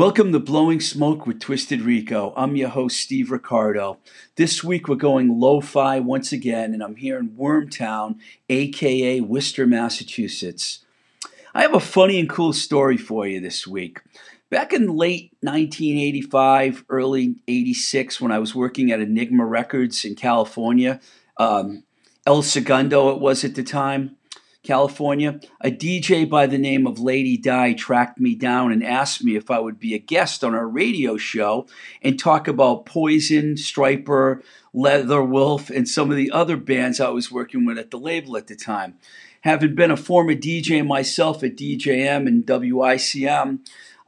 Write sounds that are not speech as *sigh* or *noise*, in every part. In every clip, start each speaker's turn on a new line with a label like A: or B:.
A: Welcome to Blowing Smoke with Twisted Rico. I'm your host, Steve Ricardo. This week we're going lo fi once again, and I'm here in Wormtown, aka Worcester, Massachusetts. I have a funny and cool story for you this week. Back in late 1985, early 86, when I was working at Enigma Records in California, um, El Segundo it was at the time, California, a DJ by the name of Lady Di tracked me down and asked me if I would be a guest on our radio show and talk about Poison, Stryper, Leatherwolf, and some of the other bands I was working with at the label at the time. Having been a former DJ myself at DJM and WICN,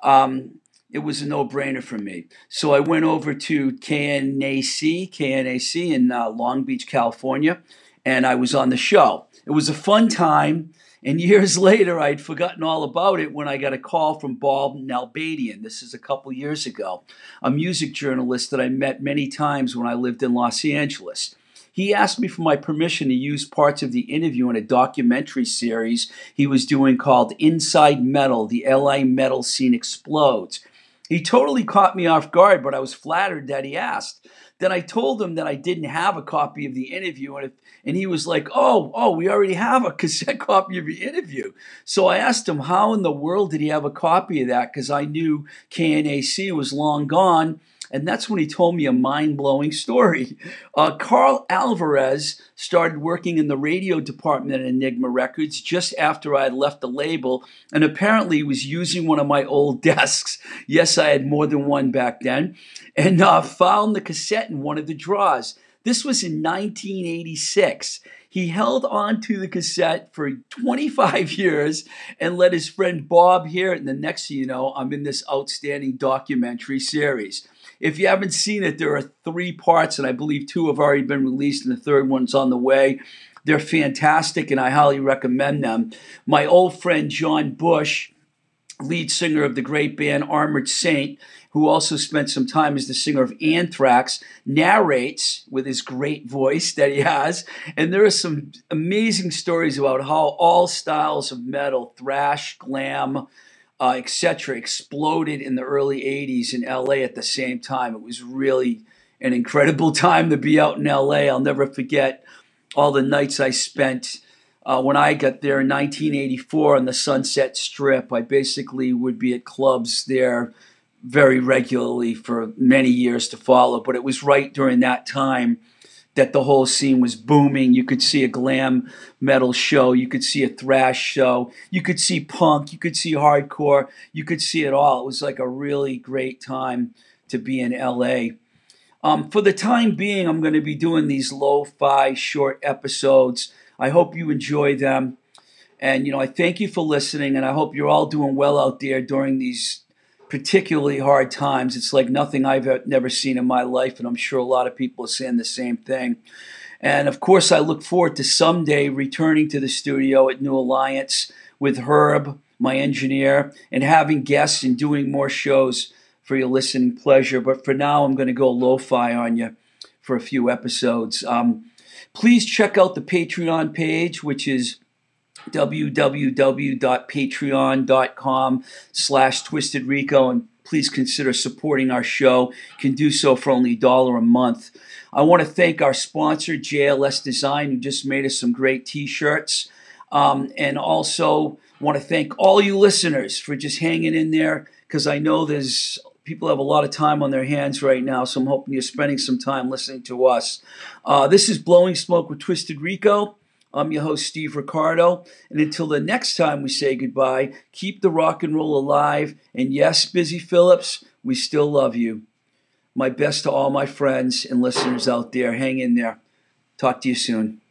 A: um, it was a no-brainer for me. So I went over to KNAC, KNAC in uh, Long Beach, California, and I was on the show. It was a fun time. And years *laughs* later, I'd forgotten all about it when I got a call from Bob Nalbandian. This is a couple years ago, a music journalist that I met many times when I lived in Los Angeles. He asked me for my permission to use parts of the interview in a documentary series he was doing called Inside Metal The LA Metal Scene Explodes. He totally caught me off guard, but I was flattered that he asked. Then I told him that I didn't have a copy of the interview, and if, and he was like, "Oh, oh, we already have a cassette *laughs* copy of the interview." So I asked him, "How in the world did he have a copy of that?" Because I knew KNAC was long gone, and that's when he told me a mind blowing story. *laughs* Uh, Carl Alvarez started working in the radio department at Enigma Records just after I had left the label, and apparently he was using one of my old *laughs* desks. Yes, I had more than one back then, and uh, found the cassette in one of the drawers. This was in 1986. He held on to the cassette for 25 *laughs* years and let his friend Bob hear it. And the next thing you know, I'm in this outstanding documentary series. If you haven't seen it, there are three parts, and I believe two have already been released, and the third one's on the way. They're fantastic, and I highly recommend them. My old friend John Bush, lead singer of the great band Armored Saint, who also spent some time as the singer of Anthrax, narrates with his great voice that he has. And there are some amazing stories about how all styles of metal, thrash, glam, uh, etc., exploded in the early 80s in LA at the same time. It was really an incredible *laughs* time to be out in LA. I'll never forget all the nights I spent. Uh, when I got there in 1984 on the Sunset Strip, I basically would be at clubs there very regularly for many years to follow. But it was right during that time that the whole scene was booming. You could see a glam metal show, you could see a thrash show, you could see punk, you could see hardcore, you could see it all. It was like a really great time to be in LA. Um, for the time being, I'm going to be doing these lo fi short episodes. I hope you enjoy them. And, you know, I thank you for listening, and I hope you're all doing well out there during these particularly hard times. It's like nothing I've never seen in my life, and I'm sure a lot of people are saying the same thing. And of course, I look forward to someday returning to the studio at New Alliance with Herb, my engineer, and having guests and doing more shows for your listening pleasure. But for now, I'm going to go lo fi on you for a few episodes. Um, please check out the Patreon page, which is www.patreon.com slash Twisted Rico and please consider supporting our show. Can do so for only a dollar a month. I want to thank our sponsor, JLS Design, who just made us some great t-shirts. Um, and also want to thank all you listeners for just hanging in there because I know there's people have a lot of time on their hands right now, so I'm hoping you're spending some time listening to us. Uh, this is Blowing Smoke with Twisted Rico. I'm your host, Steve Ricardo. And until the next time we say goodbye, keep the rock and roll alive. And yes, Busy Phillips, we still love you. My best to all my friends and listeners out there. Hang in there. Talk to you soon.